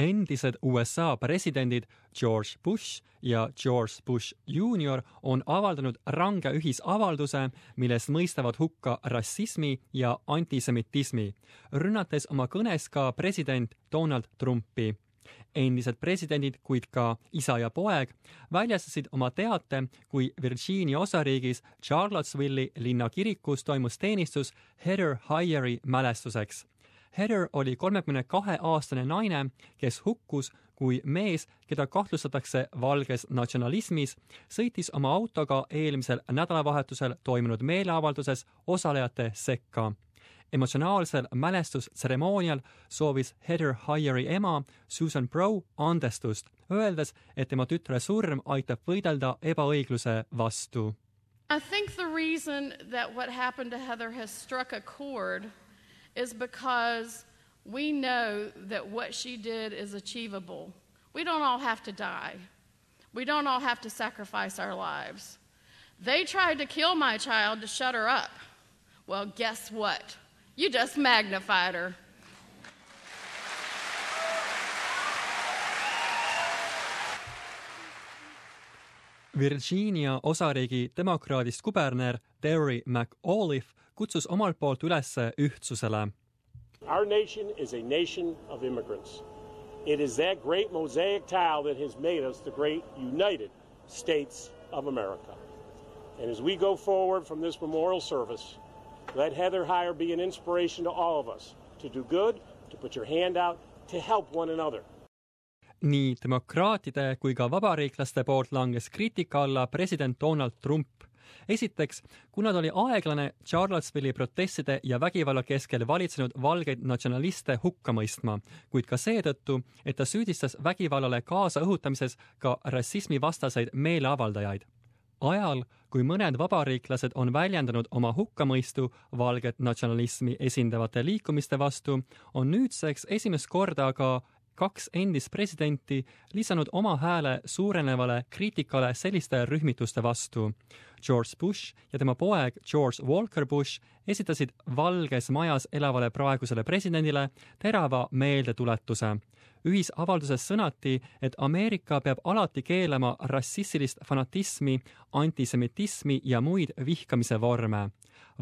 endised USA presidendid George Bush ja George Bush Junior on avaldanud range ühisavalduse, milles mõistavad hukka rassismi ja antisemitismi, rünnates oma kõnes ka president Donald Trumpi endised presidendid, kuid ka isa ja poeg väljastasid oma teate, kui Virginia osariigis Charlottesville'i linnakirikus toimus teenistus Heather Hyeri mälestuseks. Heather oli kolmekümne kahe aastane naine, kes hukkus, kui mees, keda kahtlustatakse valges natsionalismis, sõitis oma autoga eelmisel nädalavahetusel toimunud meeleavalduses osalejate sekka emotsionaalsel mälestustseremoonial soovis Heather Hyeri ema Susan Brow andestust, öeldes, et tema tütre surm aitab võidelda ebaõigluse vastu. I think the reason that what happened to Heather has struck a chord is because we know that what she did is achievable. We don't all have to die. We don't all have to sacrifice our lives. They tried to kill my child to shut her up. Well, guess what? You just magnified her. Virginia osariigi demokraadist kuberner Terry McAuliffe kutsus omalt poolt üles ühtsusele. Our nation is a nation of immigrants. It is that great mosaic tile that has made us the great United States of America. And as we go forward from this memorial service, let Heather Heyer be an inspiration to all of us to do good, to put your hand out, to help one another. Nii demokraatide kui ka vabariiklaste poolt langes kriitika alla president Donald Trump. esiteks, kuna ta oli aeglane Charlottesville'i protestide ja vägivalla keskel valitsenud valgeid natsionaliste hukka mõistma, kuid ka seetõttu, et ta süüdistas vägivallale kaasa õhutamises ka rassismivastaseid meeleavaldajaid ajal, kui mõned vabariiklased on väljendanud oma hukkamõistu valget natsionalismi esindavate liikumiste vastu, on nüüdseks esimest korda ka kaks endist presidenti lisanud oma hääle suurenevale kriitikale selliste rühmituste vastu. George Bush ja tema poeg George Walker Bush esitasid Valges Majas elavale praegusele presidendile terava meeldetuletuse ühisavalduses sõnati, et Ameerika peab alati keelama rassistilist fanatismi, antisemitismi ja muid vihkamise vorme.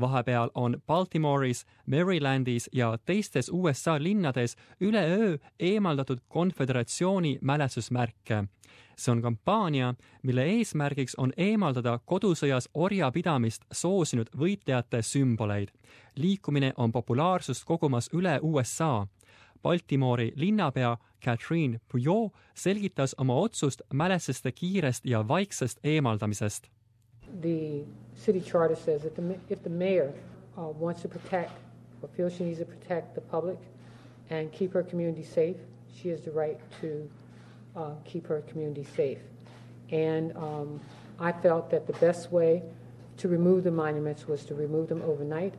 Vahepeal on Baltimore'is, Marylandis ja teistes USA linnades üleöö eemaldatud konföderatsiooni mälestusmärke. see on kampaania, mille eesmärgiks on eemaldada kodusõjas orjapidamist soosinud võitlejate sümboleid. liikumine on populaarsust kogumas üle USA Baltimoori linnapea Catherine Puyot selgitas oma otsust mälestuste kiirest ja vaiksest eemaldamisest. The city charter says that the, if the mayor uh, wants to protect or feels she needs to protect the public and keep her community safe, she has the right to uh, keep her community safe. And um, I felt that the best way to remove the monuments was to remove them overnight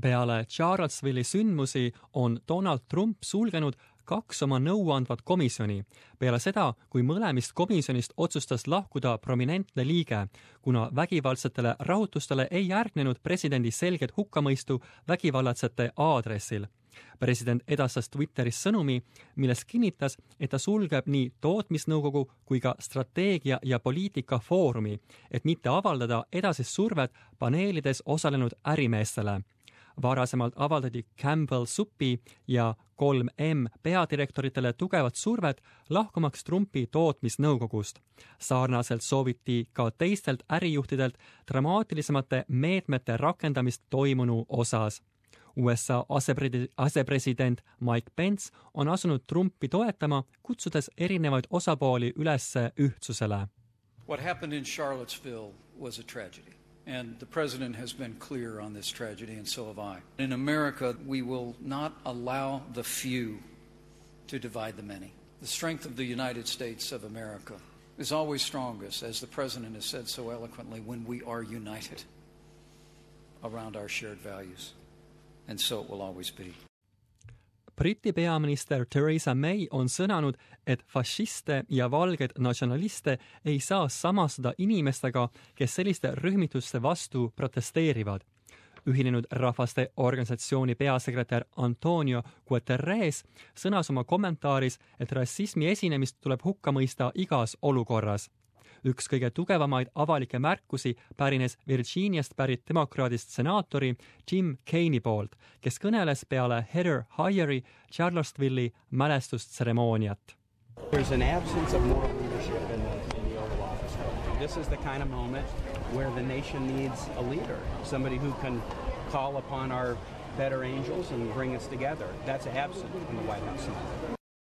peale Charlottesville'i sündmusi on Donald Trump sulgenud kaks oma nõuandvat komisjoni peale seda, kui mõlemist komisjonist otsustas lahkuda prominentne liige, kuna vägivaldsetele rahutustele ei järgnenud presidendi selget hukkamõistu vägivallatsete aadressil. president edastas Twitteris sõnumi, milles kinnitas, et ta sulgeb nii tootmisnõukogu kui ka strateegia ja poliitika foorumi, et mitte avaldada edasist survet paneelides osalenud ärimeestele varasemalt avaldati Campbell Suppi ja 3M peadirektoritele tugevat survet lahkumaks Trumpi tootmisnõukogust. sarnaselt sooviti ka teistelt ärijuhtidelt dramaatilisemate meetmete rakendamist toimunu osas. USA asepre-, asepresident Mike Pence on asunud Trumpi toetama, kutsudes erinevaid osapooli üles ühtsusele. What happened in Charlottesville was a tragedy. And the president has been clear on this tragedy, and so have I. In America, we will not allow the few to divide the many. The strength of the United States of America is always strongest, as the president has said so eloquently, when we are united around our shared values. And so it will always be. Briti peaminister Theresa May on sõnanud, et fašiste ja valgeid natsionaliste ei saa samastada inimestega, kes selliste rühmituste vastu protesteerivad. ühinenud Rahvaste Organisatsiooni peasekretär Antonio Guterres sõnas oma kommentaaris, et rassismi esinemist tuleb hukka mõista igas olukorras. Üks kõige tugevamaid avalikke märkusi pärines Virginiast pärit demokraadist senaatori Jim Kane'i poolt, kes kõneles peale Heather Hyeri Charlottesville'i mälestustseremooniat. There's an absence of moral leadership in the, in the Oval Office. This is the kind of moment where the nation needs a leader, somebody who can call upon our better angels and bring us together. That's absent in the White House.